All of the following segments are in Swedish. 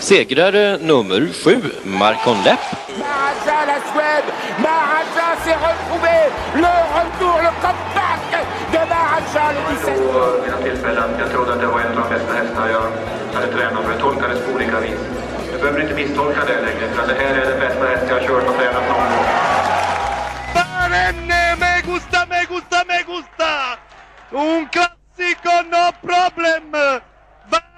Segrare nummer sju, Marcon Lepp. Maharaja, la Suède. Maharaja s'est retrouvé. Le retour, le comeback de Maharaja le 17. Vid mina tillfällen. Jag trodde att det var en av de bästa hästar jag hade tränat för. Jag tolkades på olika vis. Du behöver inte misstolka det längre, för det här är den bästa häst jag har kört och tränat någon gång. Barenne, me gusta, me gusta, me gusta! Un classico, no problem! Barenne, facile, alla me!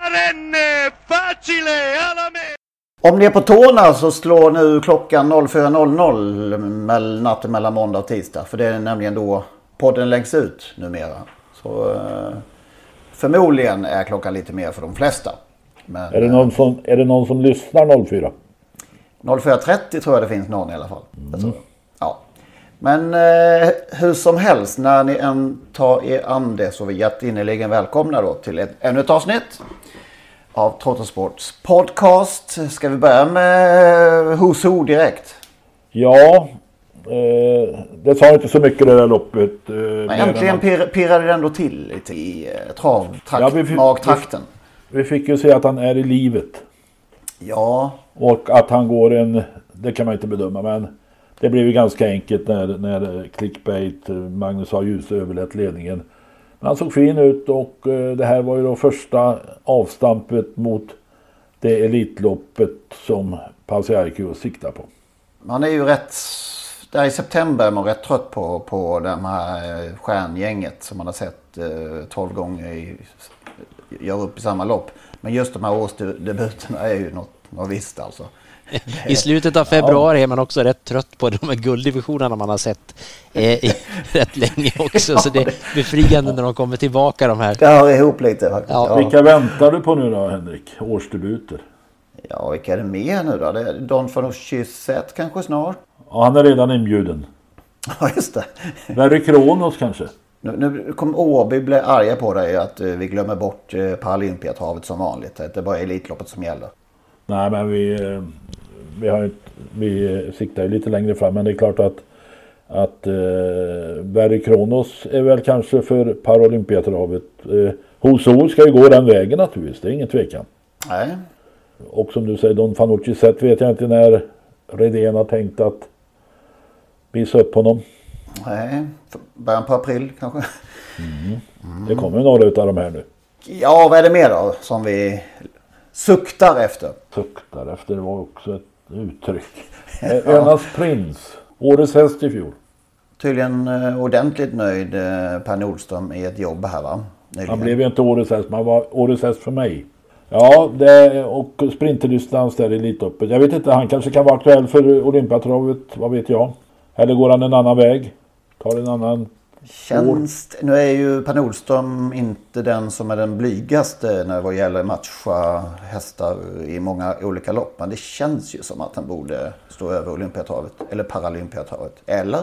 Om ni är på tårna så slår nu klockan 04.00 mell- natten mellan måndag och tisdag. För det är nämligen då podden läggs ut numera. Så eh, förmodligen är klockan lite mer för de flesta. Men Är det, någon som, är det någon som lyssnar 04? 04.30 tror jag det finns någon i alla fall. Ja. Men eh, hur som helst, när ni än tar er an det så är vi hjärtinnerligen välkomna då till ett, ännu ett avsnitt av Trottosports podcast. Ska vi börja med Who's Who direkt? Ja, eh, det sa inte så mycket det där loppet. Eh, Men än äntligen att- pir, pirrade det ändå till lite i eh, travtrakt, Ja, vi fick- magtrakten. Vi fick ju se att han är i livet. Ja, Och att han går en, det kan man inte bedöma men det blev ju ganska enkelt när, när Clickbait, eh, Magnus A. Djuse överlät ledningen. Men han såg fin ut och eh, det här var ju då första avstampet mot det Elitloppet som Pasiaiku siktar på. man är ju rätt... Där i september är man rätt trött på, på det här eh, stjärngänget som man har sett eh, 12 gånger i, gör upp i samma lopp. Men just de här årsdebuterna är ju något, något visst alltså. I slutet av februari är man också rätt trött på de här gulddivisionerna man har sett eh, i rätt länge också. Så det är befriande när de kommer tillbaka de här. Det hör ihop lite faktiskt. Ja. Ja. Vilka väntar du på nu då Henrik? Årsdebuter? ja, vilka är det mer nu då? Det är Don Fanucci Zet kanske snart? Ja, han är redan inbjuden. Ja, just det. Verry Kronos kanske? Nu, nu kommer Åby bli arga på dig att eh, vi glömmer bort eh, Paralympiatravet som vanligt. Att det är bara Elitloppet som gäller. Nej men vi, eh, vi, har vi siktar ju lite längre fram men det är klart att att eh, Barry Kronos är väl kanske för Paralympiatravet. Eh, Hosor ska ju gå den vägen naturligtvis, det är ingen tvekan. Nej, Och som du säger Don Fanucci sett vet jag inte när Redén har tänkt att visa upp honom. nej. Början på april kanske. Det kommer några utav de här nu. Ja, vad är det mer då som vi suktar efter? Suktar efter, det var också ett uttryck. Eh, Önas prins, årets häst i fjol. Tydligen eh, ordentligt nöjd eh, Per Nordström i ett jobb här va? Nyligen. Han blev ju inte årets häst, men han var årets häst för mig. Ja, det, och sprinterdistans där i Elitloppet. Jag vet inte, han kanske kan vara aktuell för Olympiatravet, vad vet jag. Eller går han en annan väg? Tar en annan... Känns, nu är ju Per Nordström inte den som är den blygaste när det gäller matcha hästar i många olika lopp. Men det känns ju som att han borde stå över Olympiatravet eller Paralympiatravet. Eller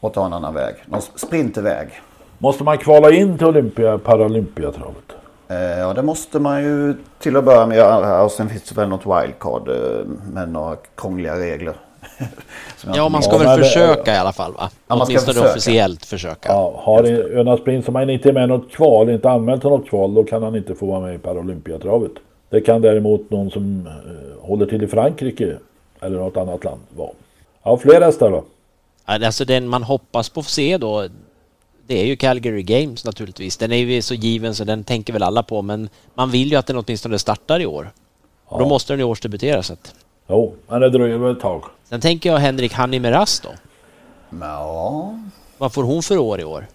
och ta en annan väg. Någon sprinterväg. Måste man kvala in till Olympia, Paralympiatravet? Eh, Ja, det måste man ju till att börja med göra. Och sen finns det väl något wildcard eh, med några krångliga regler. Ja, man ska väl försöka i alla fall va? Ja, man ska Åtminstone försöka. officiellt försöka. Ja, har Önas prins, om han inte är med i något kval, inte anmält till något kval, då kan han inte få vara med i Paralympiatravet. Det kan däremot någon som eh, håller till i Frankrike eller något annat land vara. Ja, fler hästar då? Ja, Alltså den man hoppas på att se då det är ju Calgary Games naturligtvis. Den är ju så given så den tänker väl alla på men man vill ju att den åtminstone startar i år. Och då måste den ju årsdebutera så att Jo, men det dröjer väl ett tag. Sen tänker jag Henrik Hanni Meras då. Ja, Vad får hon för år i år?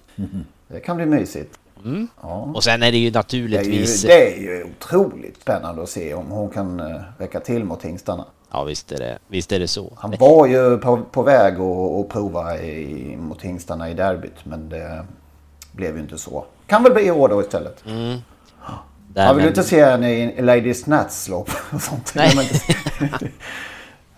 det kan bli mysigt. Mm. Ja. Och sen är det ju Det är ju, naturligtvis... det är ju otroligt spännande att se om hon kan eh, räcka till mot hingstarna. Ja, visst är det, visst är det så. Han var ju på, på väg att, att prova i, mot hingstarna i derbyt, men det blev ju inte så. Kan väl bli i år då istället. Mm. Där, Han vill men- inte se henne i Lady Snats lopp och sånt. Nej.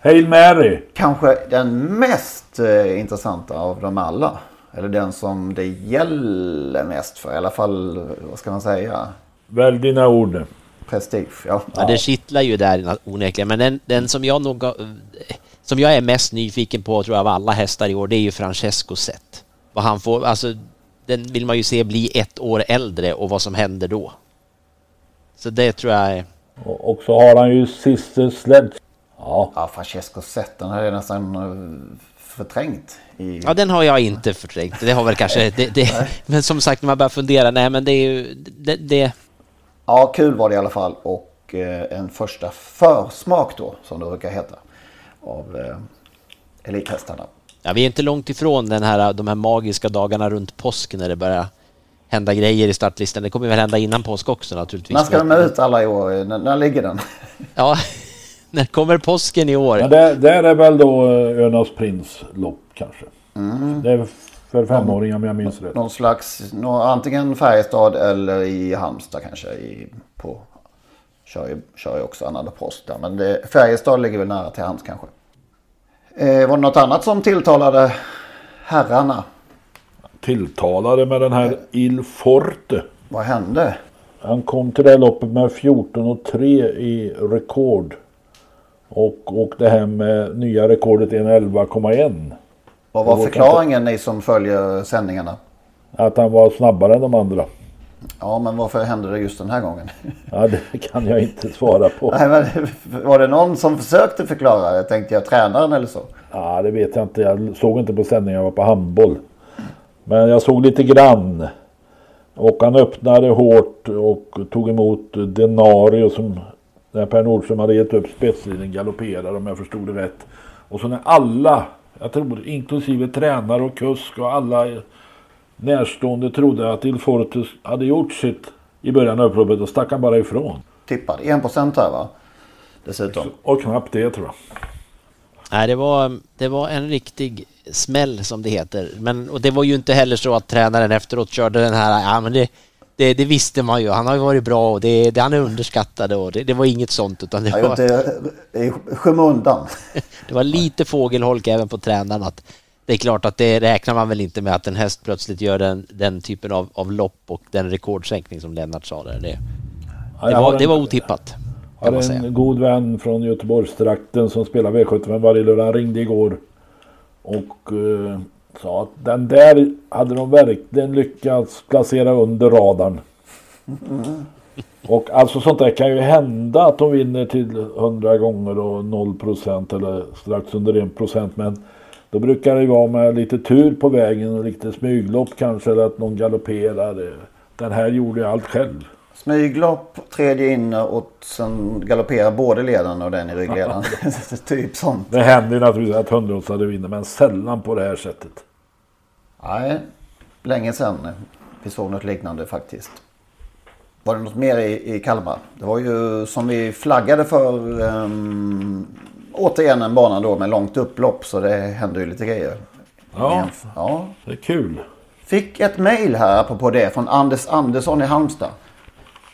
Hail Mary! Kanske den mest eh, intressanta av dem alla. Eller den som det gäller mest för. I alla fall, vad ska man säga? Välj dina ord. Prestige. Ja. Ja, det kittlar ju där onekligen. Men den, den som jag nog... Som jag är mest nyfiken på, tror jag, av alla hästar i år, det är ju Francescos sätt. Vad han får... Alltså, den vill man ju se bli ett år äldre och vad som händer då. Så det tror jag är... Och, och så har han ju Sister Sledge. Ja. Ja, Francesco Zet, den hade jag nästan eh, förträngt. I... Ja, den har jag inte förträngt. Det har väl kanske... Det, det, men som sagt, när man börjar fundera, nej men det är ju... Det, det, Ja, kul var det i alla fall. Och eh, en första försmak då, som det brukar heta, av eh, elithästarna. ja, vi är inte långt ifrån den här, de här magiska dagarna runt påsk när det börjar hända grejer i startlistan. Det kommer väl hända innan påsk också naturligtvis. När ska de ut alla i år? När, när ligger den? Ja, när kommer påsken i år? Men det, där är väl då eh, Önas prins lopp kanske. Mm. Det är för femåringar om jag minns rätt. Någon slags, nå, antingen Färjestad eller i Halmstad kanske. I, på, kör, ju, kör ju också Anna Post där. Men det, Färjestad ligger väl nära till hands kanske. Eh, var det något annat som tilltalade herrarna? Tilltalade med den här Il Forte. Vad hände? Han kom till det här loppet med 14 och 3 i rekord. Och åkte hem med nya rekordet 1.11,1. Vad var förklaringen ni som följer sändningarna? Att han var snabbare än de andra. Ja, men varför hände det just den här gången? Ja, det kan jag inte svara på. Nej, men, var det någon som försökte förklara? Tänkte jag tränaren eller så. Ja, det vet jag inte. Jag såg inte på sändningen. Jag var på handboll. Men jag såg lite grann. Och han öppnade hårt och tog emot Denario som när Per Nordström hade gett upp spetslinjen galopperade om jag förstod det rätt. Och så när alla, jag tror inklusive tränare och kusk och alla närstående trodde att Il Fortus hade gjort sitt i början av upploppet och stack han bara ifrån. Tippad. 1% här va? Dessutom. Och knappt det tror jag. Nej, det var, det var en riktig smäll som det heter. Men, och det var ju inte heller så att tränaren efteråt körde den här, ja men det, det, det visste man ju. Han har ju varit bra och det, det, han är underskattad och det, det var inget sånt utan det var, gjort det i skymundan. det var lite fågelholk även på tränaren att det är klart att det räknar man väl inte med att en häst plötsligt gör den, den typen av, av lopp och den rekordsänkning som Lennart sa där. Det, Ja, det, var, det var otippat. Kan man säga. en god vän från Göteborgstrakten som spelar V75 varje lördag. Han ringde igår och eh, sa att den där hade de verkligen lyckats placera under radarn. Och alltså sånt där kan ju hända att de vinner till 100 gånger och 0% eller strax under 1% men då brukar det vara med lite tur på vägen och lite smyglopp kanske eller att någon galopperar. Den här gjorde jag allt själv. Smyglopp, tredje inne och sen galopperar både ledarna och den i ryggledaren. typ sånt. Det händer ju naturligtvis att hundraåtsare vinner men sällan på det här sättet. Nej, länge sedan vi såg något liknande faktiskt. Var det något mer i, i Kalmar? Det var ju som vi flaggade för um, återigen en bana då med långt upplopp så det hände ju lite grejer. Ja, ja. det är kul. Fick ett mail här apropå det från Anders Andersson i Halmstad.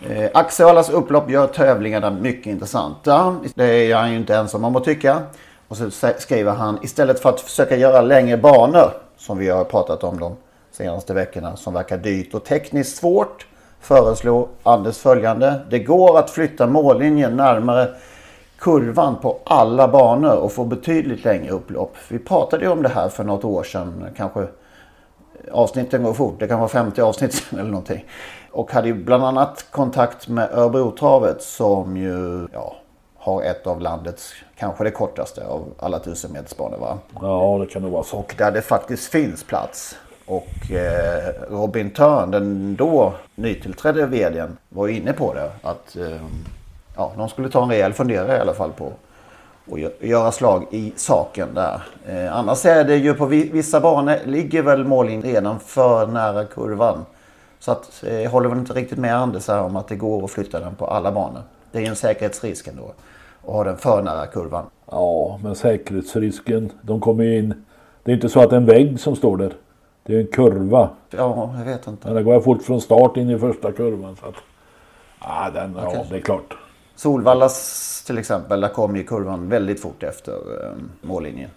Eh, Axevallas upplopp gör tävlingarna mycket intressanta. Det är han ju inte ensam om att tycka. Och så skriver han istället för att försöka göra längre banor som vi har pratat om de senaste veckorna som verkar dyrt och tekniskt svårt föreslår Anders följande. Det går att flytta mållinjen närmare kurvan på alla banor och få betydligt längre upplopp. Vi pratade ju om det här för något år sedan. Kanske avsnitten går fort. Det kan vara 50 avsnitt sedan eller någonting. Och hade ju bland annat kontakt med Örebrotravet som ju ja, har ett av landets, kanske det kortaste av alla tusenmetersbanor va? Ja, det kan nog vara så. Och där det faktiskt finns plats. Och eh, Robin Törn, den då nytillträdde vdn, var ju inne på det. Att eh, ja, de skulle ta en rejäl funderare i alla fall på och gö- göra slag i saken där. Eh, annars är det ju på vi- vissa banor ligger väl mållinjen redan för nära kurvan. Så att, eh, jag håller väl inte riktigt med Anders här om att det går att flytta den på alla banor. Det är ju en säkerhetsrisk ändå att ha den för nära kurvan. Ja, men säkerhetsrisken, de kommer ju in. Det är inte så att det är en vägg som står där. Det är en kurva. Ja, jag vet inte. Men det går fort från start in i första kurvan. Så att, ah, den, ja, Okej. det är klart. Solvallas till exempel, där kom ju kurvan väldigt fort efter eh, mållinjen.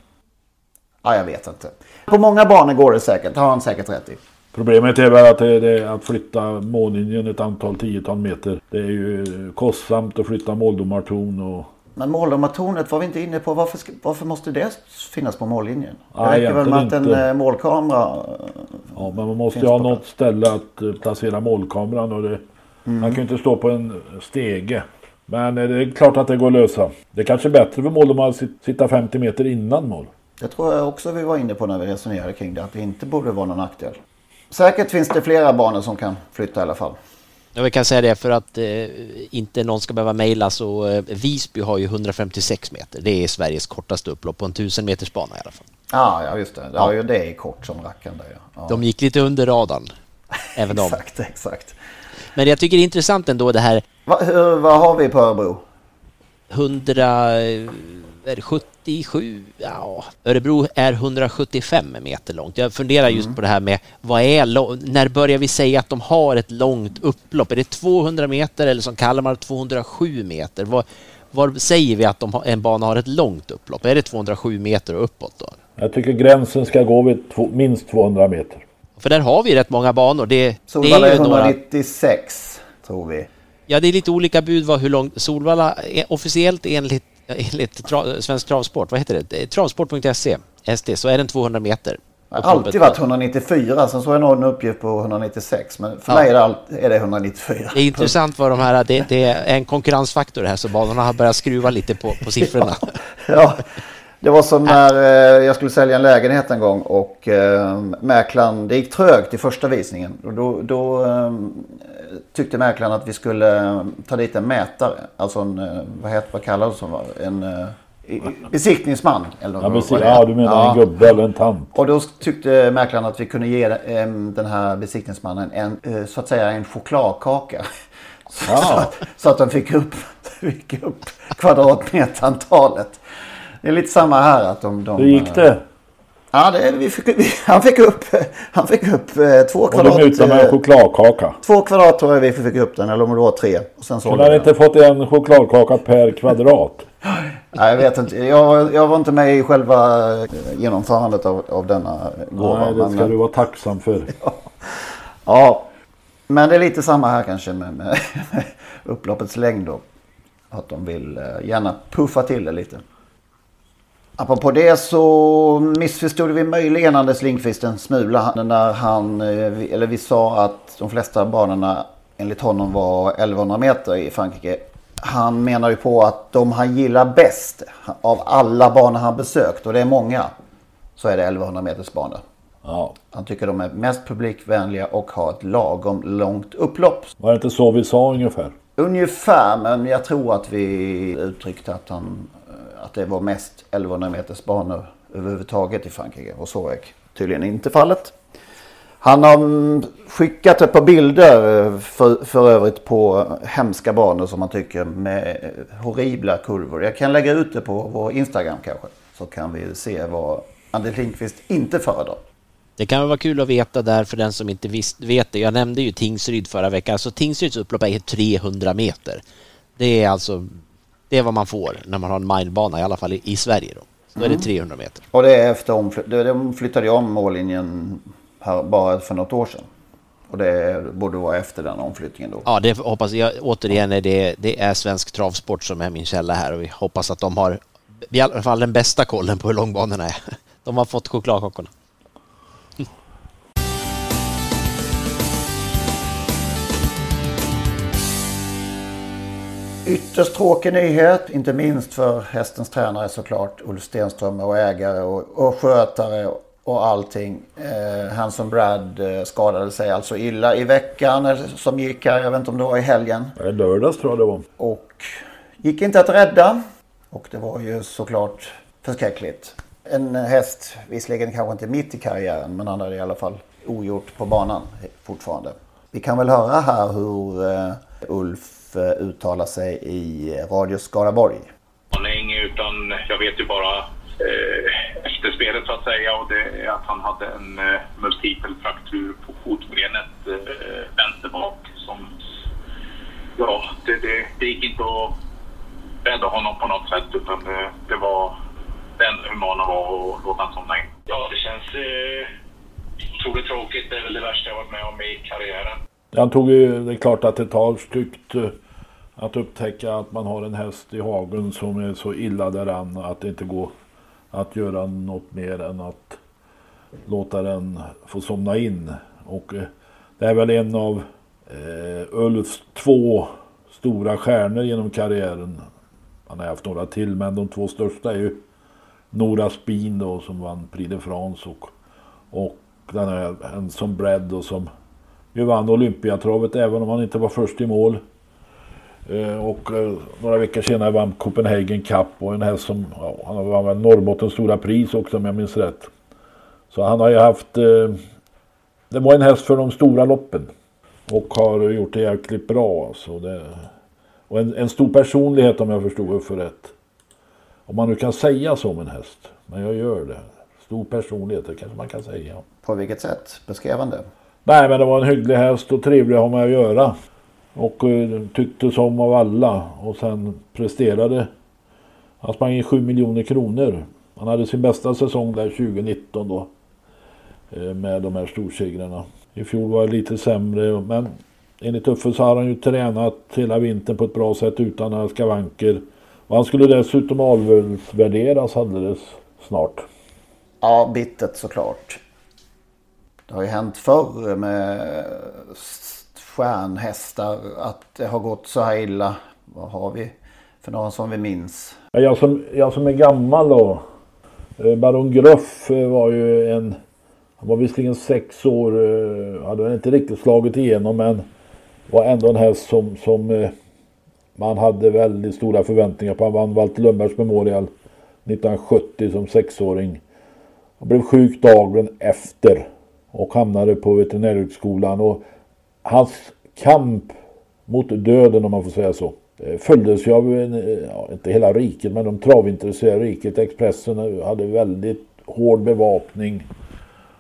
Ja, jag vet inte. På många banor går det säkert, har han säkert rätt i. Problemet är väl att det, att flytta mållinjen ett antal tiotal meter. Det är ju kostsamt att flytta måldomartorn och... Men måldomartornet var vi inte inne på. Varför, varför måste det finnas på mållinjen? Det räcker väl med att en egentligen inte. eh, målkamera... eh, Ja, men man måste ju ha något ställe att eh, placera målkameran och det, Mm. Man kan ju inte stå på en stege. Men eh, det är klart att det går att lösa. Det är kanske bättre för måldomaren att sit- sitta 50 meter innan mål. Det tror jag också vi var inne på när vi resonerade kring det. Att det inte borde vara någon nackdel. Säkert finns det flera banor som kan flytta i alla fall. Ja, vi kan säga det för att eh, inte någon ska behöva mejla så eh, Visby har ju 156 meter. Det är Sveriges kortaste upplopp på en 1000 meters bana i alla fall. Ah, ja, just det. Det har ju det i kort som rackaren där ja. ja. De gick lite under radarn. Även de. Exakt, exakt. Men jag tycker det är intressant ändå det här Va, hur, vad har vi på Örebro? 177, ja, Örebro är 175 meter långt. Jag funderar just på det här med vad är när börjar vi säga att de har ett långt upplopp? Är det 200 meter eller som Kalmar 207 meter? Vad, var säger vi att de har, en bana har ett långt upplopp? Är det 207 meter och uppåt då? Jag tycker gränsen ska gå vid två, minst 200 meter. För där har vi rätt många banor. Det, det Solvalla är är ju några, 196 tror vi. ja, det är lite olika bud vad hur långt Solvalla är officiellt enligt, enligt tra, Svensk Travsport, vad heter det? Travsport.se, SD, så är den 200 meter. Det har alltid varit 194, sen såg jag någon uppgift på 196. Men för Ja. mig är det, alltid, är det 194. Det är intressant vad de här, det, det är en konkurrensfaktor här så banorna har börjat skruva lite på, på siffrorna. Ja, det var som när eh, jag skulle sälja en lägenhet en gång och eh, mäklaren, det gick trögt i första visningen. Och då då eh, tyckte mäklaren att vi skulle eh, ta dit en mätare, alltså en, eh, vad heter vad kallas det som var? En eh, besiktningsman. Eller Ja, är. ja du menar en gubbe eller en tant. Och då tyckte mäklaren att vi kunde ge den här besiktningsmannen en, så att säga en chokladkaka. Så, Ja. så, att, så att de fick upp, fick upp kvadratmeterantalet. Det är lite samma här att de... de Hur gick det? Ja, det, vi fick, vi, han fick upp, han fick upp eh, två Och kvadrat. du mutade med en eh, chokladkaka. Två kvadrat tror jag vi fick upp den, eller om det var tre. Och sen Kunde han vi inte fått en chokladkaka per kvadrat? Nej, jag vet inte. Jag, jag var inte med i själva eh, genomförandet av, av denna gåva. Nej, det ska men- du vara tacksam för. Ja, men det är lite samma här kanske med, med, upploppets längd då. Att de vill gärna puffa till det lite. Apropå det så missförstod vi möjligen Anders Lindqvist en smula när han, eh, eller vi sa att de flesta banorna enligt honom var 1100 meter i Frankrike. Han menar ju på att de han gillar bäst av alla banor han besökt, och det är många, så är det 1100 meters banor. Ja. Han tycker de är mest publikvänliga och har ett lagom långt upplopp. Var det inte så vi sa ungefär? Ungefär, men jag tror att vi uttryckte att, han, att det var mest 1100 meters banor överhuvudtaget i Frankrike. Och så är tydligen inte fallet. Han har skickat ett par bilder eh, för, för övrigt på hemska banor som han tycker med eh, horribla kurvor. Jag kan lägga ut det på vår Instagram kanske. Så kan vi se vad Anders Lindqvist inte föredrar. Det kan vara kul att veta där för den som inte visst, vet det. Jag nämnde ju Tingsryd förra veckan. Alltså Tingsryds upplopp är 300 meter. Det är alltså det är vad man får när man har en milebana, i alla fall i, i Sverige. Då. Så då är det Mm. 300 meter. Och det är efter omfly- de flyttade ju om mållinjen här bara för något år sedan. Och det borde vara efter den omflyttningen då. Ja, det hoppas jag. Återigen är det, det är Svensk Travsport som är min källa här och vi hoppas att de har i alla fall den bästa kollen på hur långbanorna är. De har fått chokladkakorna. Ytterst tråkig nyhet, inte minst för hästens tränare såklart. Ulf Stenström och ägare och, och skötare och allting. Eh, Hanson Brad eh, skadade sig alltså illa i veckan eh, som gick här. Jag vet inte om det var i helgen. Är lördags tror jag det var. Och gick inte att rädda. Och det var ju såklart förskräckligt. En häst, visserligen kanske inte mitt i karriären, men han hade i alla fall ogjort på banan fortfarande. Vi kan väl höra här hur uh, Ulf uh, uttalar sig i Radio Skaraborg. Länge, utan jag vet ju bara eh, efterspelet så att säga och det är att han hade en eh, multipel fraktur på fotbenet eh, vänster bak som ja, det, det, det gick inte att rädda honom på något sätt utan det, det var det enda humana var att låta honom somna in. Ja, det känns eh, otroligt tråkigt. Det är väl det värsta jag varit med om i karriären. Han tog ju, det är klart att det tar styggt eh, att upptäcka att man har en häst i hagen som är så illa däran att det inte går att göra något mer än att låta den få somna in. Och eh, det är väl en av eh, Ulfs två stora stjärnor genom karriären. Han har haft några till men de två största är ju Nora Spin då som vann Prix de France och, och den här en som Brad då som ju vann Olympiatravet även om han inte var först i mål. Eh, och eh, några veckor senare vann Copenhagen Cup och en häst som, ja, han vann väl Norrbottens stora pris också om jag minns rätt. Så han har ju haft, eh, det var en häst för de stora loppen. Och har gjort det jäkligt bra alltså. Det, och en, en stor personlighet om jag förstod för rätt. Om man nu kan säga så om en häst. Men jag gör det. Stor personlighet, det kanske man kan säga. På vilket sätt? Beskrev han det? Nej men det var en hygglig häst och trevlig att ha med att göra. Och eh, tycktes om av alla. Och sen presterade. Han sprang in 7 miljoner kronor. Han hade sin bästa säsong där 2019 då. Eh, med de här storsegrarna. I fjol var det lite sämre. Men enligt Uffe så har han ju tränat hela vintern på ett bra sätt utan några skavanker. Och han skulle dessutom avvärderas alldeles snart. Ja, bittert såklart. Det har ju hänt förr med stjärnhästar att det har gått så här illa. Vad har vi för några som vi minns? Jag som, jag som är gammal då. Eh, Baron Gruff eh, var ju en... Han var visserligen sex år. Eh, hade hade inte riktigt slagit igenom men var ändå en häst som, som man hade väldigt stora förväntningar på. Han vann Walter Lundbergs Memorial 1970 som sexåring. Han blev sjuk dagen efter och hamnade på veterinärhögskolan. Och hans kamp mot döden om man får säga så eh, följdes ju av, eh, ja, inte hela riket men de travintresserade riket. Expressen hade väldigt hård bevakning.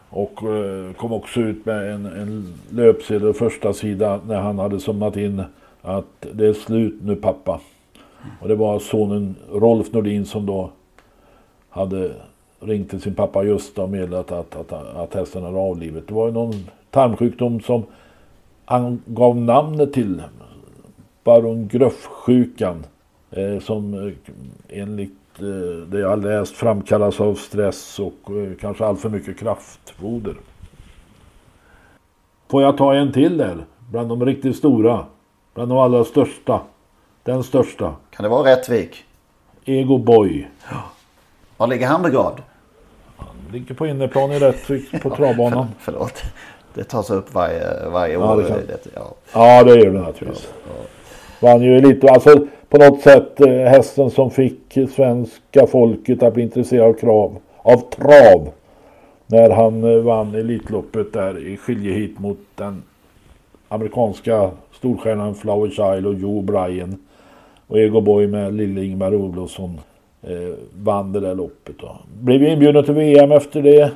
Och eh, kom också ut med en, en löpsedel första sida när han hade somnat in att det är slut nu pappa. Och det var sonen Rolf Nordin som då hade ringt till sin pappa Gösta och meddelat att, att, att hästen hade avlivet. Det var ju någon tarmsjukdom som han gav namnet till. Baron Gröff-sjukan. Eh, som eh, enligt eh, det jag har läst framkallas av stress och eh, kanske allt för mycket kraftfoder. Får jag ta en till där? Bland de riktigt stora. Bland de allra största. Den största. Kan det vara Rättvik? Ego Boy. Var ligger han begravd? Ligger på inneplan i Rättvik på travbanan. För, förlåt. Det tas upp varje, varje ja, år. Det kan... ja. ja, det gör det naturligtvis. Ja, ja. Vann ju lite, alltså på något sätt eh, hästen som fick svenska folket att bli intresserade av, krav, av trav. När han eh, vann Elitloppet där i skiljeheat mot den amerikanska storstjärnan Flower Child och Joe Bryan. Och Ego Boy med lille Ingmar Olofsson eh, vann det där loppet. Då. Blev inbjuden till VM efter det.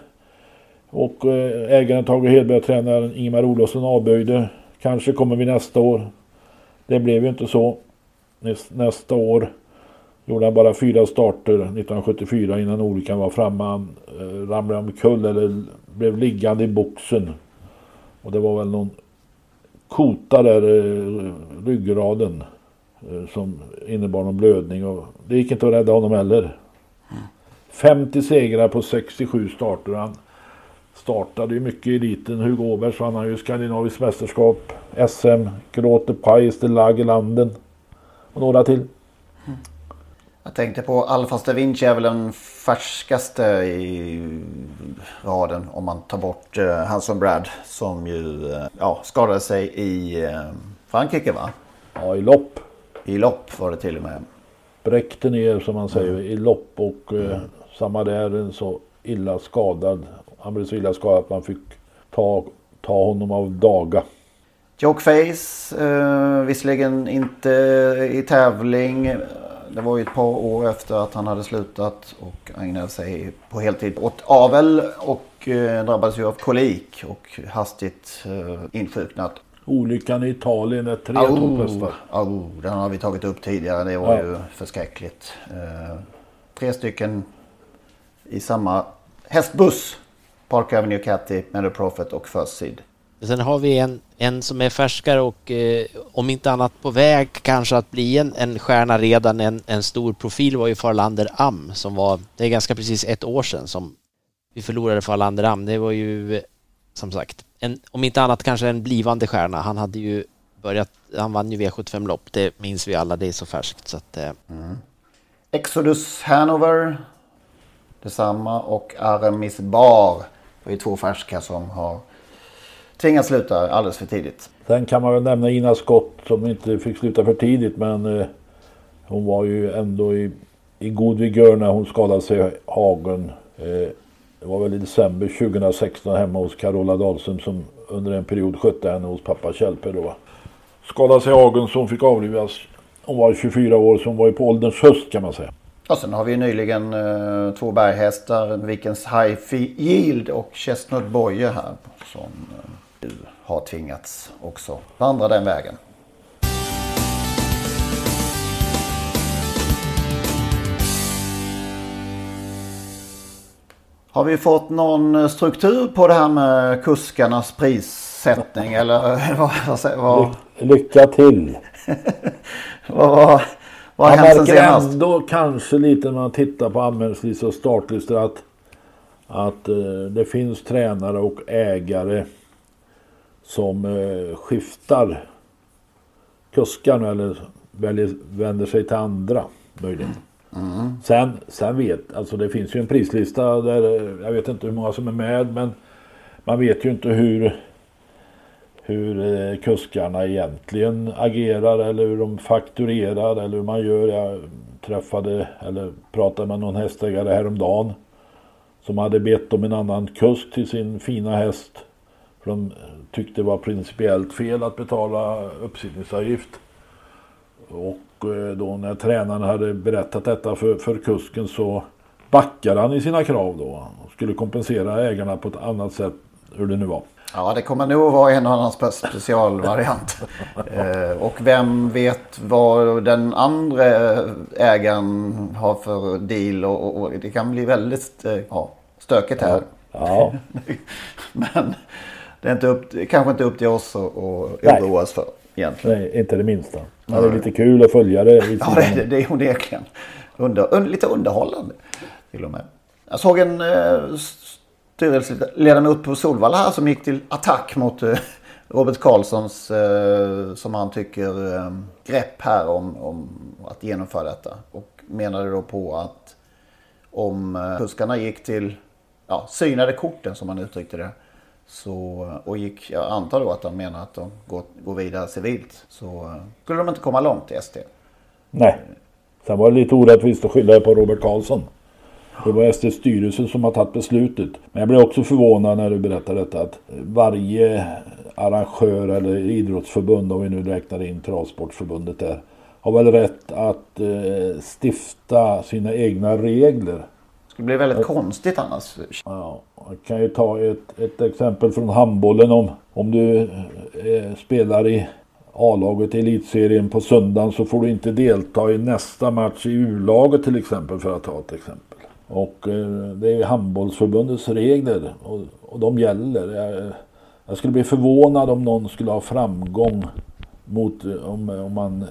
Och eh, ägaren Tage Hedberg, tränaren Ingemar Olofsson avböjde. Kanske kommer vi nästa år. Det blev ju inte så. Nästa år gjorde han bara fyra starter 1974 innan olyckan var framme. Han eh, ramlade omkull eller blev liggande i boxen. Och det var väl någon kota där, eh, ryggraden. Eh, som innebar någon blödning. Och det gick inte att rädda honom heller. 50 segrar på 67 starter. Han startade ju mycket i eliten. Hugo Åbergs vann han ju skandinaviskt mästerskap. SM, Grote Pais, de Lagerlanden. Och några till. Jag tänkte på Alfa Vinci är väl den färskaste i raden om man tar bort uh, Hanson Brad som ju uh, ja, skadade sig i uh, Frankrike va? Ja, i lopp. I lopp var det till och med. spräckte ner som man säger i lopp och eh, samma där en så illa skadad. Han blev så illa skadad att man fick ta, ta honom av daga. Joke Face, eh, visserligen inte i tävling. Det var ju ett par år efter att han hade slutat och ägnade sig på heltid åt avel och eh, drabbades ju av kolik och hastigt eh, insjuknat. Olyckan i Italien är tre Au, topphästar. au, den har vi tagit upp tidigare. Det var Ja. ju förskräckligt. Eh, tre stycken i samma hästbuss. Park Avenue Catty, Meadow Prophet och First Seed. Sen har vi en, en som är färskare och eh, om inte annat på väg kanske att bli en, en stjärna redan. En, en stor profil var ju Farlander Am som var, det är ganska precis ett år sedan som vi förlorade Farlander Am. Det var ju som sagt, en, om inte annat kanske en blivande stjärna. Han hade ju börjat, han vann ju V75-lopp, det minns vi alla, det är så färskt så att eh, Exodus Hanover. Detsamma och Aramis Bar. Det är två färska som har tvingats sluta alldeles för tidigt. Sen kan man väl nämna Ina Scott som inte fick sluta för tidigt men eh, hon var ju ändå i, i god vigör när hon skadade sig i hagen. Eh, det var väl i december 2016 hemma hos Carola Dahlström som under en period skötte henne hos pappa Kjellper då. Skadade sig i hagen så hon fick avlivas. Hon var 24 år så hon var ju på ålderns höst kan man säga. Och sen har vi nyligen eh, två berghästar. Vikens High Fi- Yield och Chestnut Boye här. Som eh, har tvingats också vandra den vägen. Har vi fått någon struktur på det här med kuskarnas prissättning? Eller vad, vad, säger- vad, Lycka till! vad, vad, vad har hänt sen senast? ändå kanske lite när man tittar på anmälningslistor och startlistor att, att eh, det finns tränare och ägare som eh, skiftar kuskarna eller väljer, vänder sig till andra möjligen. Sen, sen vet, alltså det finns ju en prislista där, jag vet inte hur många som är med men man vet ju inte hur hur eh, kuskarna egentligen agerar eller hur de fakturerar eller hur man gör. Jag träffade eller pratade med någon hästägare häromdagen som hade bett om en annan kusk till sin fina häst. För de tyckte det var principiellt fel att betala uppsittningsavgift. Och då när tränaren hade berättat detta för, för kusken så backade han i sina krav då. Och skulle kompensera ägarna på ett annat sätt hur det nu var. Ja, det kommer nog vara en och annan spe- specialvariant. eh, och vem vet vad den andra ägaren har för deal och, och, och det kan bli väldigt eh, ja, stökigt här. Ja. Men det är inte upp, kanske inte upp till oss att att oroa oss för egentligen. Nej, inte det minsta. Men det är lite kul att följa det. Ja, det, det, är onekligen. Under, un, lite underhållande till och med. Jag såg en eh, styrelseledamot på Solvalla här som gick till attack mot eh, Robert Karlssons, eh, som han tycker, eh, grepp här om, om att genomföra detta. Och menade då på att om eh, gick till, ja, synade korten som han uttryckte det. Så, och gick, jag antar då att de menar att de går, går vidare civilt. Så eh, skulle de inte komma långt i SD. Nej. Sen var det lite orättvist att skylla det på Robert Karlsson. Det var SDs styrelse som har tagit beslutet. Men jag blev också förvånad när du berättade detta att varje arrangör eller idrottsförbund, om vi nu räknar in Travsportförbundet där, har väl rätt att eh, stifta sina egna regler. Det skulle bli väldigt konstigt annars. Ja, jag kan ju ta ett, ett exempel från handbollen om, om du eh, spelar i A-laget i elitserien på söndagen så får du inte delta i nästa match i U-laget till exempel för att ta ett exempel. Och eh, det är handbollsförbundets regler och, och de gäller. Jag, jag skulle bli förvånad om någon skulle ha framgång mot om, om man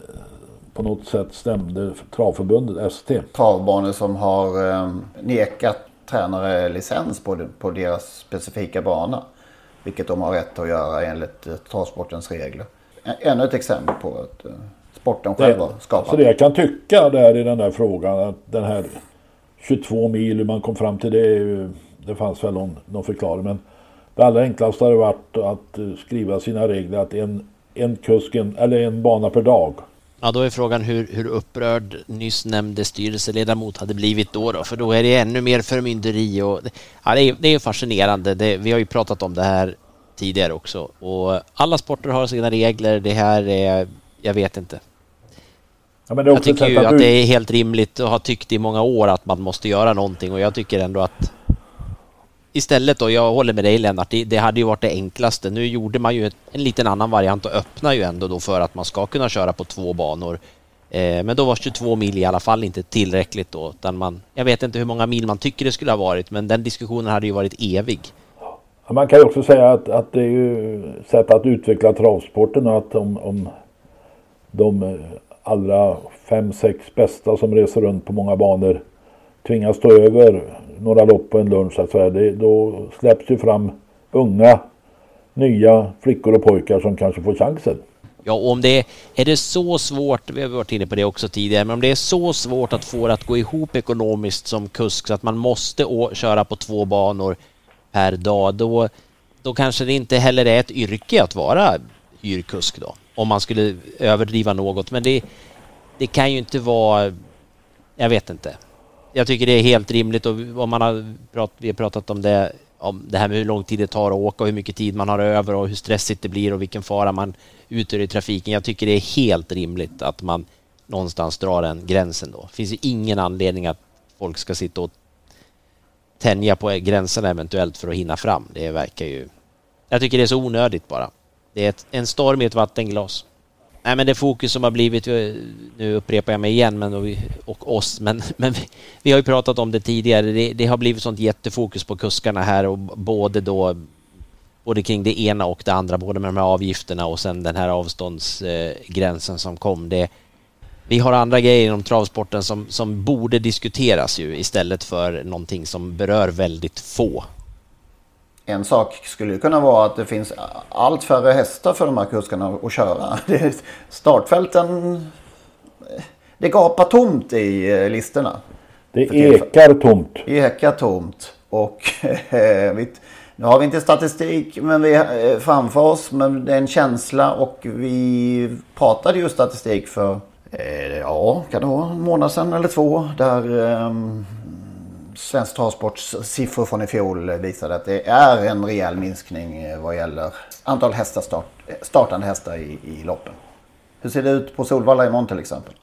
på något sätt stämde travförbundet ST. Travbanor som har eh, nekat tränare licens på, på deras specifika bana. Vilket de har rätt att göra enligt eh, travsportens regler. Ännu ett exempel på att eh, sporten själv har skapat. så det jag kan tycka där i den där frågan att den här 22 mil hur man kom fram till det. Det fanns väl någon, någon förklaring men det allra enklaste hade varit att eh, skriva sina regler att en, en kusk, en, eller en bana per dag. Ja, då är frågan hur, hur upprörd nyss nämnde styrelseledamot hade blivit då, då för då är det ännu mer förmynderi och ja, det, är, det är fascinerande. Det, vi har ju pratat om det här tidigare också och alla sporter har sina regler. Det här är, jag vet inte. Ja, jag tycker ju att du... det är helt rimligt och har tyckt i många år att man måste göra någonting och jag tycker ändå att istället då, jag håller med dig Lennart, det, det hade ju varit det enklaste. Nu gjorde man ju en liten annan variant och öppnar ju ändå då för att man ska kunna köra på två banor. Eh, men då var 22 mil i alla fall inte tillräckligt då, utan man, jag vet inte hur många mil man tycker det skulle ha varit, men den diskussionen hade ju varit evig. Man kan ju också säga att, att det är ju sätt att utveckla travsporten och att om, om de eh, allra fem, sex bästa som reser runt på många banor tvingas stå över några lopp på en lunch så att säga, det, då släpps ju fram unga, nya flickor och pojkar som kanske får chansen. Ja, och om det är, är det så svårt, vi har varit inne på det också tidigare, men om det är så svårt att få det att gå ihop ekonomiskt som kusk så att man måste å, köra på två banor per dag, då, då kanske det inte heller är ett yrke att vara hyrkusk då, om man skulle överdriva något. Men det, det kan ju inte vara, jag vet inte jag tycker det är helt rimligt och om man har prat, vi har pratat om det, om det här med hur lång tid det tar att åka och hur mycket tid man har över och hur stressigt det blir och vilken fara man utgör i trafiken. Jag tycker det är helt rimligt att man någonstans drar den gränsen då. Det finns ju ingen anledning att folk ska sitta och tänja på gränserna eventuellt för att hinna fram. Det verkar ju... Jag tycker det är så onödigt bara. Det är ett, en storm i ett vattenglas. Nej, men det fokus som har blivit, nu upprepar jag mig igen men, och, och oss, men, men vi, vi, har ju pratat om det tidigare. Det, det, har blivit sånt jättefokus på kuskarna här och både då både kring det ena och det andra, både med de här avgifterna och sen den här avståndsgränsen som kom. Det, vi har andra grejer inom travsporten som, som borde diskuteras ju istället för någonting som berör väldigt få en sak skulle kunna vara att det finns allt färre hästar för de här kuskarna att köra. startfälten, det gapar tomt i eh, listorna. Det ekar tomt. Det ekar tomt. Och eh, nu har vi inte statistik men vi, eh, framför oss. Men det är en känsla och vi pratade ju statistik för ja, kan det vara en månad sedan eller två. Där um, Svensk Travsports siffror från i fjol visade att det är en rejäl minskning eh, vad gäller antal hästar start, startande hästar i, i loppen. Hur ser det ut på Solvalla imorgon till exempel?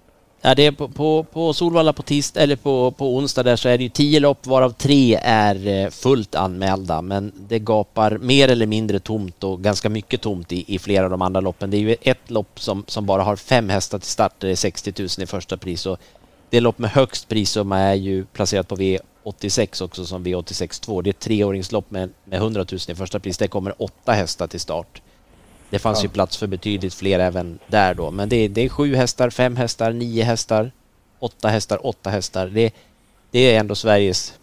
Ja, det är på, på, på Solvalla på tisdag eller på, på onsdag där så är det ju tio lopp varav tre är eh, fullt anmälda men det gapar mer eller mindre tomt och ganska mycket tomt i, i flera av de andra loppen. Det är ju ett lopp som, som bara har fem hästar till start, det är 60 000 i första pris och det lopp med högst prissumma är ju placerat på V 86 också som V86 2. Det är ett treåringslopp med, med 100 000 i första pris. Det kommer åtta hästar till start. Det fanns ja. ju plats för betydligt fler även där då. Men det är, det är sju hästar, fem hästar, nio hästar, åtta hästar, åtta hästar. Det, det är ändå Sveriges...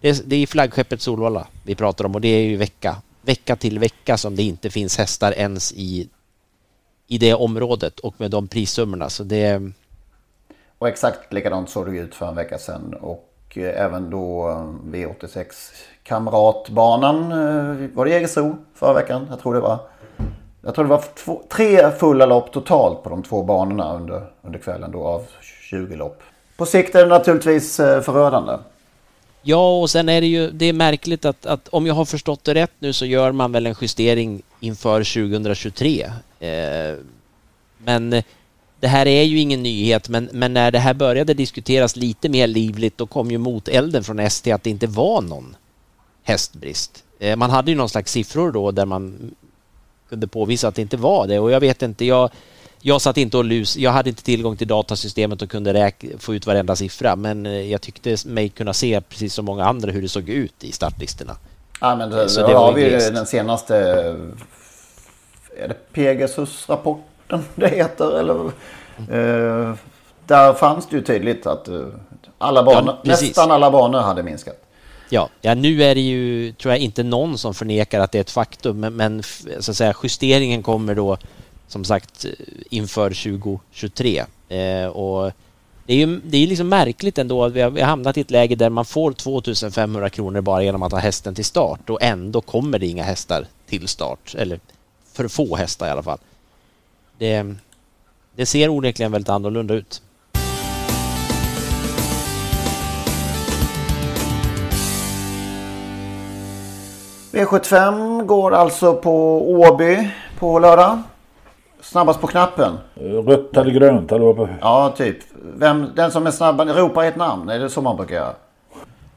Det är, det är flaggskeppet Solvalla vi pratar om och det är ju vecka, vecka till vecka som det inte finns hästar ens i, i det området och med de prissummorna. Så det... Och exakt likadant såg det ut för en vecka sedan. Och och eh, även då eh, V86 Kamratbanan. Eh, var det Jägersro förra veckan? Jag tror det var. Jag tror det var två, tre fulla lopp totalt på de två banorna under, under kvällen då av 20 lopp. På sikt är det naturligtvis förödande. Ja, och sen är det ju det är märkligt att, att om jag har förstått det rätt nu så gör man väl en justering inför 2023. Eh, men det här är ju ingen nyhet, men, men när det här började diskuteras lite mer livligt då kom ju motelden från ST att det inte var någon hästbrist. Eh, man hade ju någon slags siffror då där man kunde påvisa att det inte var det och jag vet inte, jag, jag satt inte och lus, jag hade inte tillgång till datasystemet och kunde räk, få ut varenda siffra men eh, jag tyckte mig kunna se precis som många andra hur det såg ut i startlistorna. Ja men det, Så det har vi ju den senaste, är det Pegasus-rapport den det heter. Eller, eh, där fanns det ju tydligt att eh, alla banor, ja, nästan alla banor hade minskat. Ja, ja, nu är det ju, tror jag, inte någon som förnekar att det är ett faktum, men, men så att säga, justeringen kommer då som sagt inför 2023. Eh, och det är ju det är liksom märkligt ändå att vi har, vi har hamnat i ett läge där man får 2500 kronor bara genom att ha hästen till start och ändå kommer det inga hästar till start, eller för få hästar i alla fall det, det ser onekligen väldigt annorlunda ut. V75 går alltså på Åby på lördag. Snabbast på knappen. Rött eller grönt? Eller vad på... Ja, typ. Vem, den som är snabbast ropar ett namn. Är det så man brukar göra?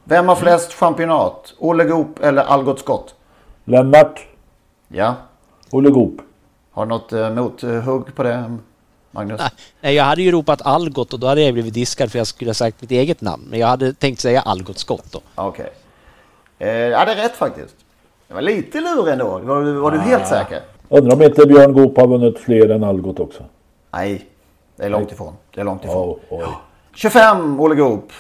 Vem har flest championat? Olle Goop eller Algot Scott? Lennart. Ja. Olle Goop. Har du något eh, mothugg på det, Magnus? Nej, jag hade ju ropat Algot och då hade jag blivit diskad för jag skulle ha sagt mitt eget namn. Men jag hade tänkt säga Algot Scott då. Okej. Eh, ja, det är rätt faktiskt. Det var lite lur ändå. Var, du- var du helt säker? Undrar om inte Björn Goop har vunnit fler än Algot också. Nej, det är långt ifrån. Det är långt ifrån. Oh, oj. 25 Olle Goop.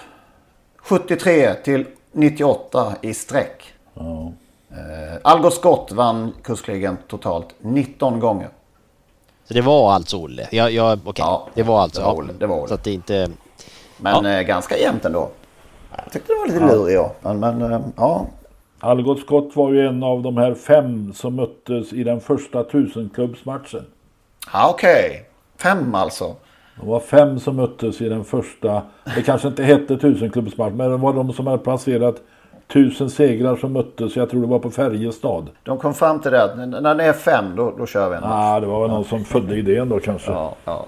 73 till 98 i streck. Ja. Eh, Algot Scott vann kuskligan totalt 19 gånger. Så det var alltså Olle? Jag, jag, Okej, det var alltså det var ja. Olle, det var Olle. Så att det inte... Men eh, ganska jämnt ändå. Jag tyckte det var lite lurig ja. Men, men eh, ja. Algot Scott var ju en av de här fem som möttes i den första tusenklubbsmatchen. ja Okej. Fem alltså. Det var fem som möttes i den första, det kanske inte hette tusenklubbsmatch, men det var de som hade placerat tusen segrar som möttes. Jag tror det var på Färjestad. De kom fram till det att när det är fem då, då kör vi en match. Ah, det var väl någon som födde idén då kanske. Ja, ja.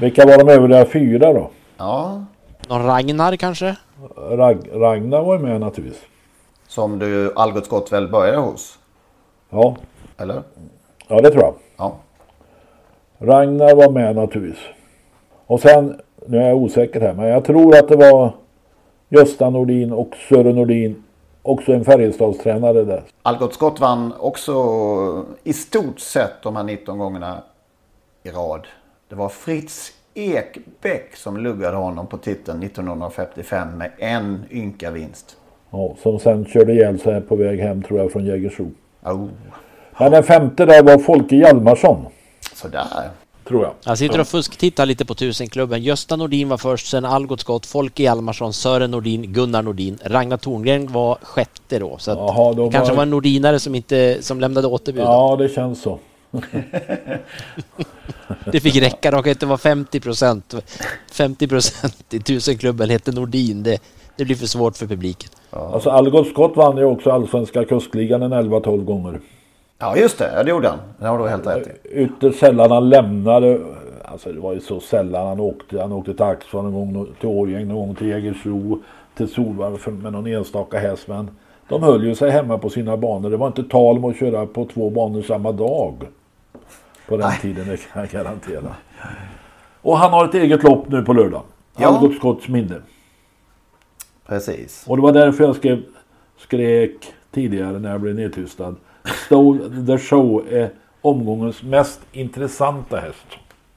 Vilka var de övriga fyra då? ja. Någon Ragnar kanske? Rag Ragnar var ju med naturligtvis. Som du Algot Scott väl började hos? Ja, Eller? ja det tror jag. Ja. Ragnar var med naturligtvis. Och sen, nu är jag osäker här, men jag tror att det var Gösta Nordin och Sören Nordin. Också en Färjestadstränare där. Algot Scott vann också i stort sett de här 19 gångerna i rad. Det var Fritz Ekbäck som luggade honom på titeln 1955 med en ynka vinst. Ja, som sen körde ihjäl sig på väg hem tror jag från Jägersro. Oh, Men den femte där var Folke Hjalmarsson. sådär. Tror jag. Jag sitter och fusktittar lite på tusenklubben. Gösta Nordin var först, sen Algot Scott, Folke Hjalmarsson, Sören Nordin, Gunnar Nordin. Ragnar Torngren var sjätte då. Så då det kanske var- var en nordinare som, inte, som lämnade återbud. Ja, det känns så. Det fick räcka, det kan inte vara 50 procent. 50 procent i tusenklubben heter Nordin. Det, det blir för svårt för publiken. Alltså Algot Scott vann ju också allsvenska kuskligan en 11-12 gånger. Ja just det, det gjorde han. Det har du helt rätt i. Ytterst sällan han lämnade. Alltså det var ju så sällan han åkte. Han åkte till Axford någon gång, till Årjäng någon gång, till Jägersro, till Solvalla med någon enstaka häst. Men de höll ju sig hemma på sina banor. Det var inte tal om att köra på två banor samma dag. På den tiden, det kan jag garantera. Och han har ett eget lopp nu på lördag. Ja. Algot Scotts minne. Precis. Och det var därför jag skrev, skrek tidigare när jag blev nedtystad. Stole the show är omgångens mest intressanta häst.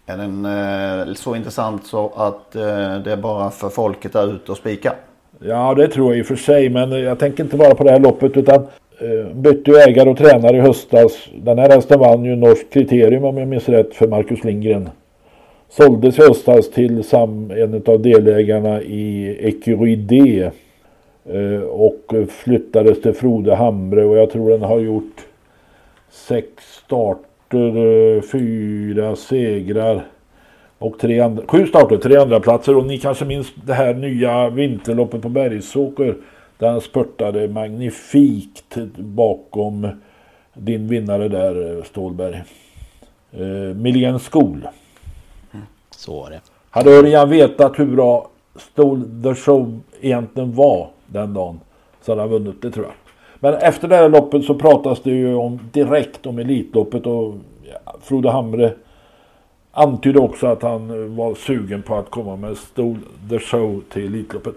Är den eh, så intressant så att eh, det är bara för folket där ute och spika? Ja, det tror jag i och för sig, men jag tänker inte bara på det här loppet utan eh, bytte ju ägare och tränare i höstas. Den här hästen vann ju Norskt kriterium om jag minns rätt för Marcus Lindgren. Såldes i höstas till sam, en av delägarna i Ecuridé och flyttades till Frode Hambre och jag tror den har gjort sex starter, eh, fyra segrar och tre andra, sju starter, tre andra platser och ni kanske minns det här nya vinterloppet på Bergsåker där han spurtade magnifikt bakom din vinnare där eh, Stålberg. Eh, Milligan School. Så var det. Hade Örjan vetat hur bra Stole the Show egentligen var den dagen så hade han vunnit det tror jag. Men efter det här loppet så pratas det ju om direkt om Elitloppet och ja, Frode Hamre antydde också att han var sugen på att komma med Stole the Show till Elitloppet.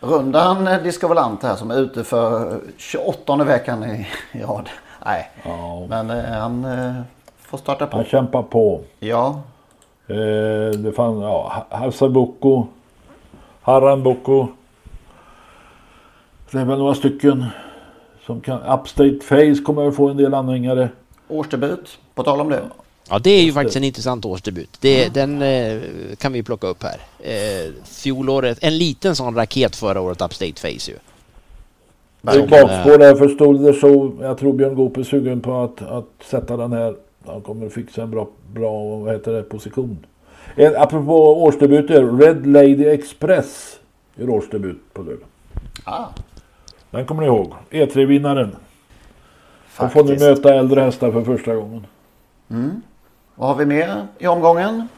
Rundan eh, Discovelant här som är ute för 28 veckan i, i rad. Nej, men eh, han eh, får starta på. Han kämpar på. Ja, Eh, det fanns ja, Hasaboko, Haranboko. Det är väl några stycken som kan... Upstate Face kommer att få en del anhängare. årsdebut. På tal om det. Ja, det är ju faktiskt en intressant årsdebut. Det, Den eh, kan vi plocka upp här. Eh, fjolåret, en liten sån raket förra året, Upstate Face ju. Det är bakspår där för the Show. Jag tror Björn Goop är sugen på att, att sätta den här. Han kommer fixa en bra, bra vad heter det, position. En, apropå årsdebuter, Red Lady Express gör årsdebut på lördag. Ah. Den kommer ni ihåg. E3-vinnaren. Då får ni möta äldre hästar för första gången. Mm. Vad har vi mer i omgången?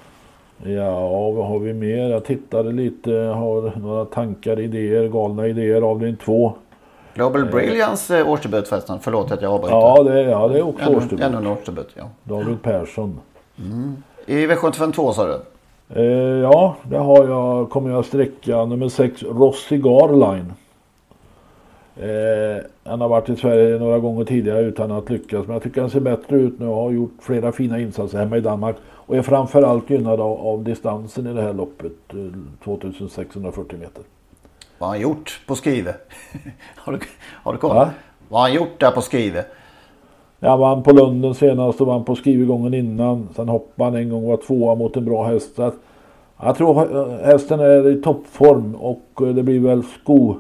Ja, vad har vi mer? Jag tittade lite, har några tankar, idéer, galna idéer. Avdelning 2. Global Brilliance eh, årsdebut förresten. Förlåt att jag avbryter. Ja, det, ja, det är också ännu, årsdebut. Ännu en årsdebut, ja. David Persson. Mm. I V752 sa du? Eh, ja, det har jag, kommer jag sträcka nummer 6, Rossi Garline. Eh, han har varit i Sverige några gånger tidigare utan att lyckas. Men jag tycker han ser bättre ut nu och har gjort flera fina insatser hemma i Danmark. Och är framförallt gynnad av, av distansen i det här loppet. Eh, 2640 meter. Vad har han gjort på Skive? har, du, har du koll? Va? Vad har han gjort där på Skive? Jag vann på Lunden senast och vann på Skivegången innan. Sen hoppade han en gång och var tvåa mot en bra häst. Jag tror eh, hästen är i toppform och eh, det blir väl sko,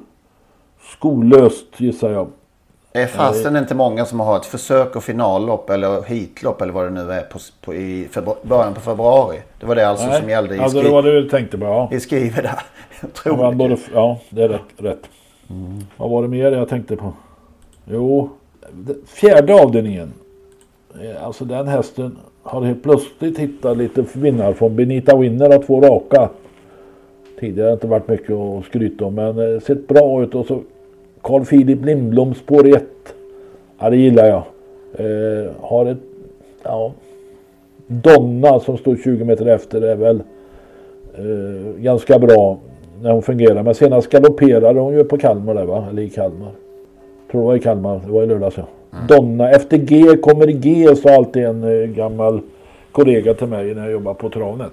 skolöst gissar jag. Är fasen inte många som har ett försök och finallopp eller hitlopp eller vad det nu är på, på, i början på februari? Det var det alltså Nej, som gällde i, alltså det var det du tänkte på. Ja. i Skive där. Både, ja, det är rätt. rätt. Vad var det mer jag tänkte på? Jo, det- fjärde avdelningen. Eh, Alltså den hästen har helt plötsligt hittat lite vinnarform. Benita Winner har två raka. Tidigare har det inte varit mycket att skryta om men eh, sett bra ut och så Carl Philip Lindblom spår 1. Ja det gillar jag. Eh, har ett, ja. Donna som står 20 meter efter är väl eh, ganska bra när hon fungerar. Men senast galopperade hon ju på Kalmar där va? Eller i Kalmar. Tror det var i Kalmar. Det var i lördags ja. Donna. Efter G kommer G sa alltid en eh, gammal kollega till mig när jag jobbade på Travnet.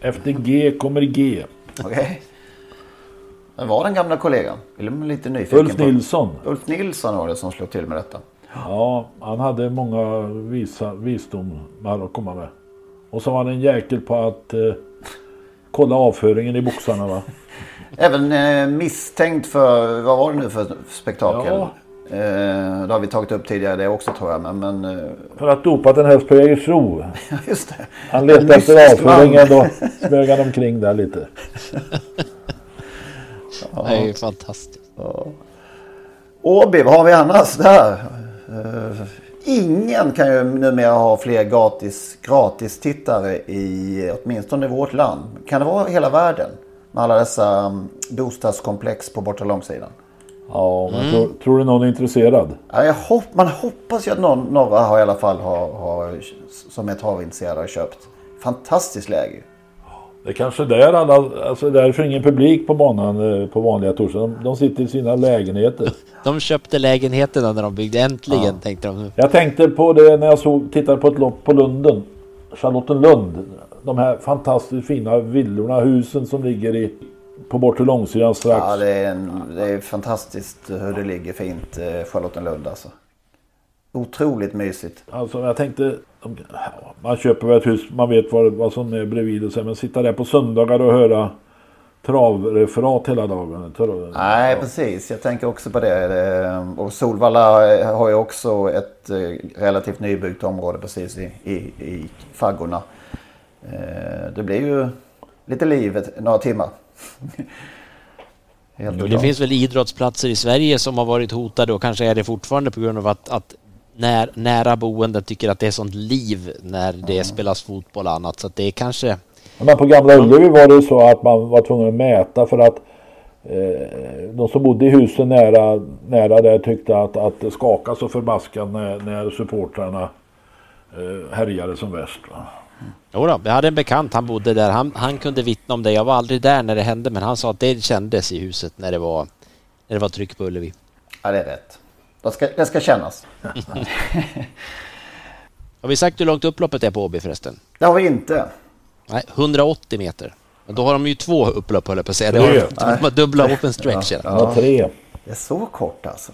Efter G kommer G. Okej. Men var den gamla kollegan? Vill man lite nyfiken Ulf på. Nilsson. Ulf Nilsson var det som slog till med detta. Ja, han hade många visa, visdomar att komma med. Och så var han en jäkel på att eh, kolla avföringen i boxarna va. Även eh, misstänkt för, vad var det nu för spektakel? Ja. Eh, det har vi tagit upp tidigare det också tror jag. Men, men eh, För att dopat en häst på Jägersro. just det. Han letade efter avföringen då smög han omkring där lite. Det är ju fantastiskt. Åby, vad har vi annars där? Eh, ingen kan ju numera ha fler gratis, gratis tittare i åtminstone vårt land. Kan det vara hela världen? Med alla dessa um, bostadskomplex på borta långsidan. Ja, men Mm. tror, tror du någon är intresserad? Ja, jag hopp, man hoppas ju att någon, några har i alla fall har, har, som är travintresserade har köpt. Fantastiskt läge. Det är kanske där alla, alltså därför ingen publik på banan eh, på vanliga torsdagar. De, de sitter i sina lägenheter. De köpte lägenheterna när de byggde. Äntligen tänkte de. Jag tänkte på det när jag såg, tittade på ett lopp på Lunden. Charlottenlund. De här fantastiskt fina villorna, husen som ligger i, på bortre långsidan strax. Ja, det är, en, det är fantastiskt hur det ligger fint eh, Charlottenlund alltså. Otroligt mysigt. Alltså jag tänkte, man köper väl ett hus, man vet vad, vad som är bredvid och så, men sitta där på söndagar och höra travreferat hela dagen. Nej, precis. Jag tänker också på det. Det- Och Solvalla eh, har ju också ett eh, relativt nybyggt område precis i, i, i faggorna. Eh, Det blir ju lite liv ett- några timmar. Helt Jo, det finns väl idrottsplatser i Sverige som har varit hotade och kanske är det fortfarande på grund av att, att när, nära boende tycker att det är sånt liv när det spelas fotboll och annat. Så att det är kanske... Men på Gamla Ullevi var det ju så att man var tvungen att mäta för att eh, de som bodde i husen nära, nära där tyckte att, att det skakade så förbaskat när, när supportrarna eh, härjade som värst. Va? Jo då, jag hade en bekant, han bodde där. Han, han kunde vittna om det. Jag var aldrig där när det hände, men han sa att det kändes i huset när det var, när det var tryck på Ullevi. Ja, det är rätt. Det ska, det ska kännas. Har vi sagt hur långt upploppet är på Åby förresten? Det har vi inte. Nej, 180 meter. Men då har de ju två upplopp höll jag på att säga. Det har, de har dubbla open stretch. Ja. Ja, tre. Det är så kort alltså.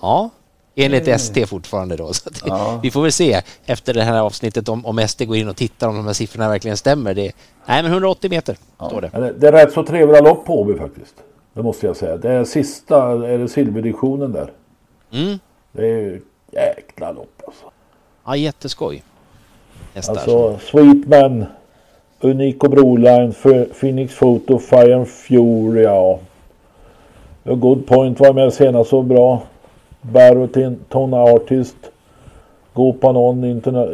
ja. Enligt ST fortfarande då. Så Ja. Vi får väl se efter det här avsnittet om, om ST går in och tittar om de här siffrorna verkligen stämmer. Det, nej, men 180 meter står det. Det, det är rätt så trevliga lopp på Åby faktiskt. Det måste jag säga. Det är sista, är det silverdivisionen där. Mm. Det är ju jäkla lopp alltså. Ja, jätteskoj. Hästar. Alltså Sweetman, Unico Broline, Phoenix Photo, Fire and Fury, ja. Good Point var med senast så bra. Barrow Tona Artist. Gopanon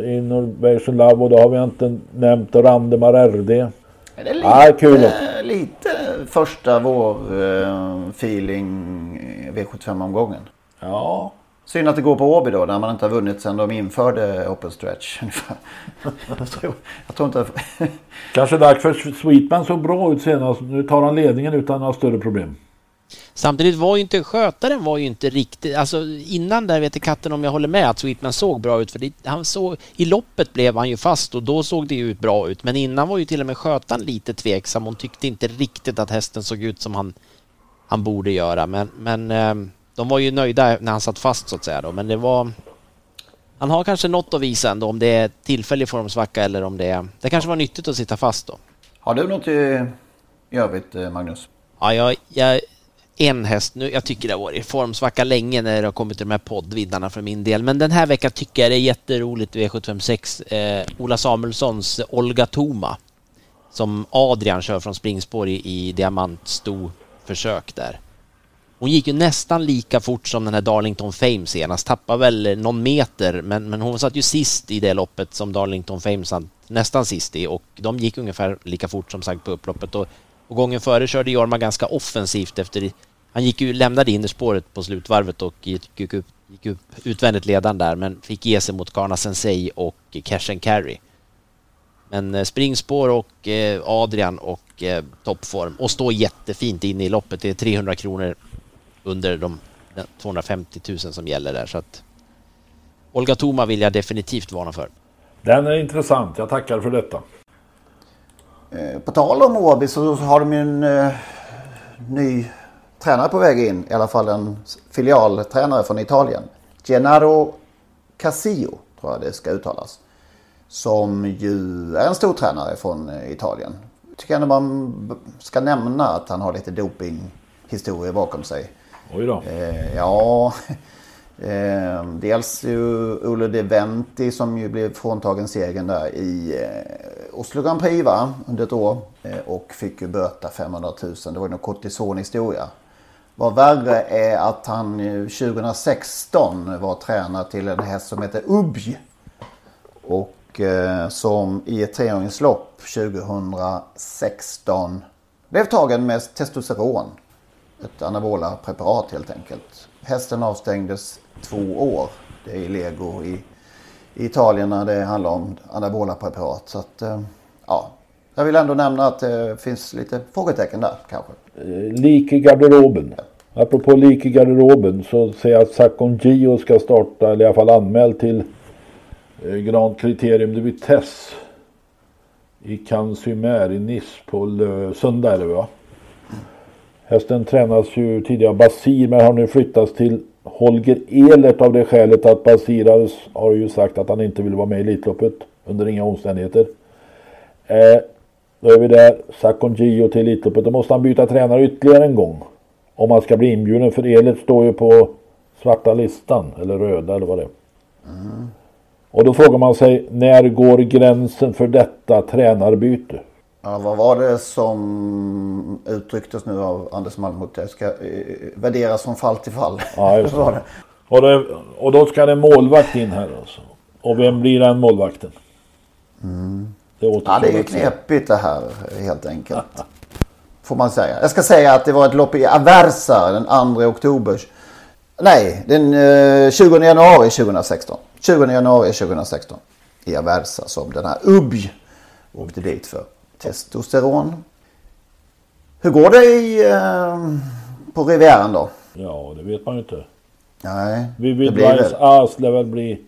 Innovation Lab och då har vi inte nämnt Randemar RD. Är det lite, Ja, kul. lite första vår eh, feeling V75-omgången? Ja. Synd att det går på Åby då när man inte har vunnit sedan de införde Open Stretch. jag, tror, jag tror inte... Kanske dags för Sweetman såg bra ut senast. Nu tar han ledningen utan några större problem. Samtidigt var ju inte skötaren var ju inte riktigt, alltså innan där vet katten om jag håller med att Sweetman såg bra ut för det, han såg, i loppet blev han ju fast och då såg det ju ut bra ut men innan var ju till och med skötaren lite tveksam. Hon tyckte inte riktigt att hästen såg ut som han, han borde göra men, men eh, de var ju nöjda när han satt fast så att säga då men det var han har kanske något att visa ändå om det är tillfällig formsvacka eller om det är, det kanske var nyttigt att sitta fast då. Har du något i, i övrigt eh, Magnus? Ja, jag, jag, en häst nu. Jag tycker det har varit formsvacka länge när det har kommit till de här poddviddarna för min del. Men den här veckan tycker jag det är jätteroligt V756. Eh, Ola Samuelssons Olga Toma. Som Adrian kör från springspår i, i diamantsto försök där. Hon gick ju nästan lika fort som den här Darlington Fame senast. Tappade väl någon meter, men, men hon satt ju sist i det loppet som Darlington Fame satt nästan sist i och de gick ungefär lika fort som sagt på upploppet. Och, och gången före körde Jorma ganska offensivt efter... Han gick ju, lämnade innerspåret på slutvarvet och gick, gick, upp, gick upp utvändigt ledan där, men fick ge sig mot Karna Sensei och Cash and Carry. Men eh, springspår och eh, Adrian och eh, toppform och står jättefint inne i loppet. Det är 300 kronor under de 250 000 som gäller där så att Olga Toma vill jag definitivt varna för. Den är intressant. Jag tackar för detta. Eh, På tal om Åby så har de ju en eh, ny tränare på väg in. I alla fall en filialtränare från Italien. Gennaro Casillo tror jag det ska uttalas. Som ju är en stor tränare från eh, Italien. Tycker ändå man ska nämna att han har lite dopinghistoria bakom sig. Oj då. Eh, ja, eh, dels ju Olle Deventi som ju blev fråntagen segern där i eh, Oslo Grand Prix va? under ett år. Eh, och fick ju böta 500 000. Det var ju någon kortisonhistoria. Vad värre är att han ju 2016 var tränare till en häst som heter Ubj. Och eh, som i ett treåringslopp 2016 blev tagen med testosteron. Ett anabola preparat helt enkelt. Hästen avstängdes två år. Det är i lego i, i Italien när det handlar om anabola preparat. Så att, eh, ja. Jag vill ändå nämna att det finns lite frågetecken där kanske. Eh, Lik i garderoben. Apropå lik i garderoben så säger jag att Sakon Gio ska starta, eller i alla fall anmäld till eh, Grand Criterium de Vitesse. I Cansumer i Nice på söndag är det va? Hästen tränas ju tidigare av Basir men har nu flyttats till Holger Ehlert av det skälet att Basir har- ju sagt att han inte vill vara med i Elitloppet under inga omständigheter. Eh, då är vi där. Sakon Gio till Elitloppet. Då måste han byta tränare ytterligare en gång. Om han ska bli inbjuden. För Ehlert står ju på svarta listan. Eller röda eller vad det är. Och då frågar man sig. När går gränsen för detta tränarbyte? Ja, vad var det som uttrycktes nu av Anders Malmroth? Det ska eh, värderas från fall till fall. Ja, just det. det. Och, då, och då ska det målvakt in här alltså. Och vem blir den målvakten? Det återstår Ja, det är ju knepigt det här helt enkelt. Får man säga. Jag ska säga att det var ett lopp i Aversa den 2 oktober. Nej, den eh, 20 januari 2016. 20 januari 2016. I Aversa som den här Ubj åkte dit för testosteron. Hur går det i, eh, på Rivieran då? Ja, det vet man ju inte. Nej, Vivid det blir väl. As lär väl bli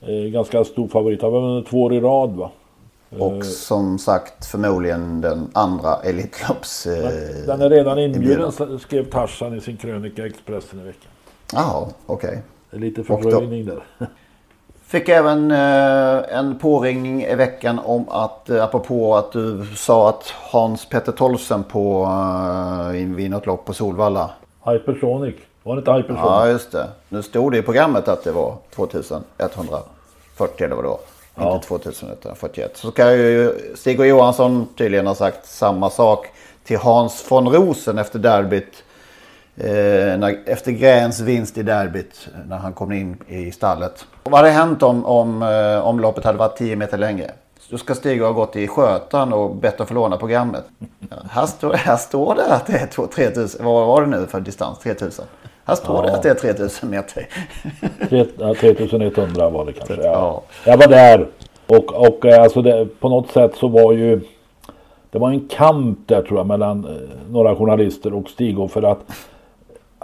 eh, ganska stor favorit. Han har vunnit två år i rad va? Och som sagt förmodligen den andra Elitlopps... Eh, Den är redan inbjudan. inbjuden skrev Tarzan i sin krönika i Expressen i veckan. Jaha, okej. Är lite fördröjning där. Fick även eh, en påringning i veckan om att, eh, apropå att du sa att Hans Petter Tolsen på eh, vid något lopp på Solvalla. Hypersonic. Var det inte Hypersonic? Ja, just det. Nu stod det i programmet att det var 2140 eller vad det var. Ja. Inte 2141. Så ska ju Stig och Johansson tydligen ha sagt samma sak till Hans von Rosen efter derbyt. Eh, när, efter Gräns vinst i derbyt när han kom in i stallet. Vad hade hänt om, om, eh, om loppet hade varit 10 meter längre? Då ska Stig ha gått i skötan och bett att få låna programmet. Ja, här, står, här står det att det är 3000. Vad var det nu för distans? 3000? Här står ja. det att det är 3000 meter. 3100 var det kanske. Ja. Jag var där. Och, och eh, alltså det, på något sätt så var ju det var en kamp där tror jag mellan några journalister och Stig för att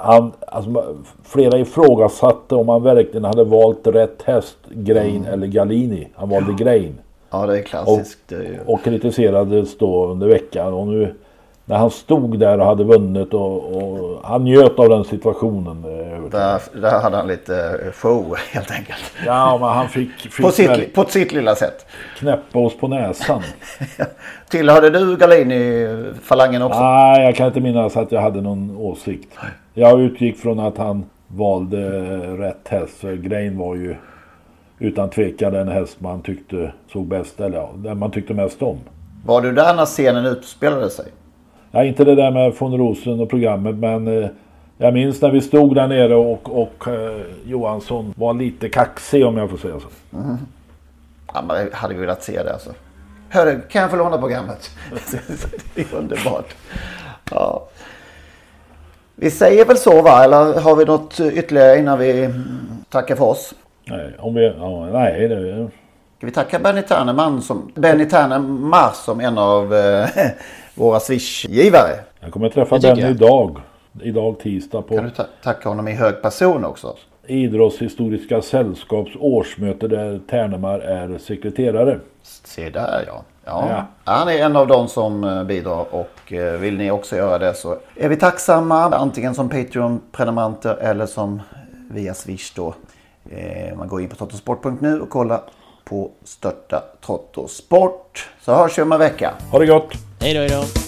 han, alltså, flera ifrågasatte om han verkligen hade valt rätt häst, Grain mm. eller Galini. Han valde ja. Grain. Ja, det är klassiskt. Och, och kritiserades då under veckan. Och nu när han stod där och hade vunnit och, och han njöt av den situationen. Där, där hade han lite eh, show helt enkelt. Ja, men han fick... fick på, sitt, på sitt lilla sätt. Knäppa oss på näsan. Tillhörde du Galini-falangen också? Nej, jag kan inte minnas att jag hade någon åsikt. Jag utgick från att han valde rätt häst. För Grain var ju utan tvekan den häst man tyckte såg bäst, eller ja, den man tyckte mest om. Var du där när scenen utspelade sig? Ja, inte det där med von Rosen och programmet men eh, jag minns när vi stod där nere och, och eh, Johansson var lite kaxig om jag får säga så. Mm. Ja, man hade velat se det alltså. Hörru, kan jag få låna programmet? det är underbart. Ja. Vi säger väl så va? Eller har vi något ytterligare innan vi tackar för oss? Nej, om vi, ja, nej det... Ska vi tacka Benny Terneman som, Benny Ternemar som en av eh, våra Swish-givare? Jag kommer att träffa Benny idag. Idag tisdag på... Kan du ta tacka honom i hög person också? Idrottshistoriska sällskaps årsmöte där Ternemar är sekreterare. Se där ja. Ja, ja. Han är en av de som eh, bidrar och eh, vill ni också göra det så är vi tacksamma antingen som Patreon-prenumeranter eller som via Swish då. Eh, man går in på trottosport.nu och kollar på Störta Trottosport. Så hörs vi om en vecka. Ha det gott! Hej då, hej då!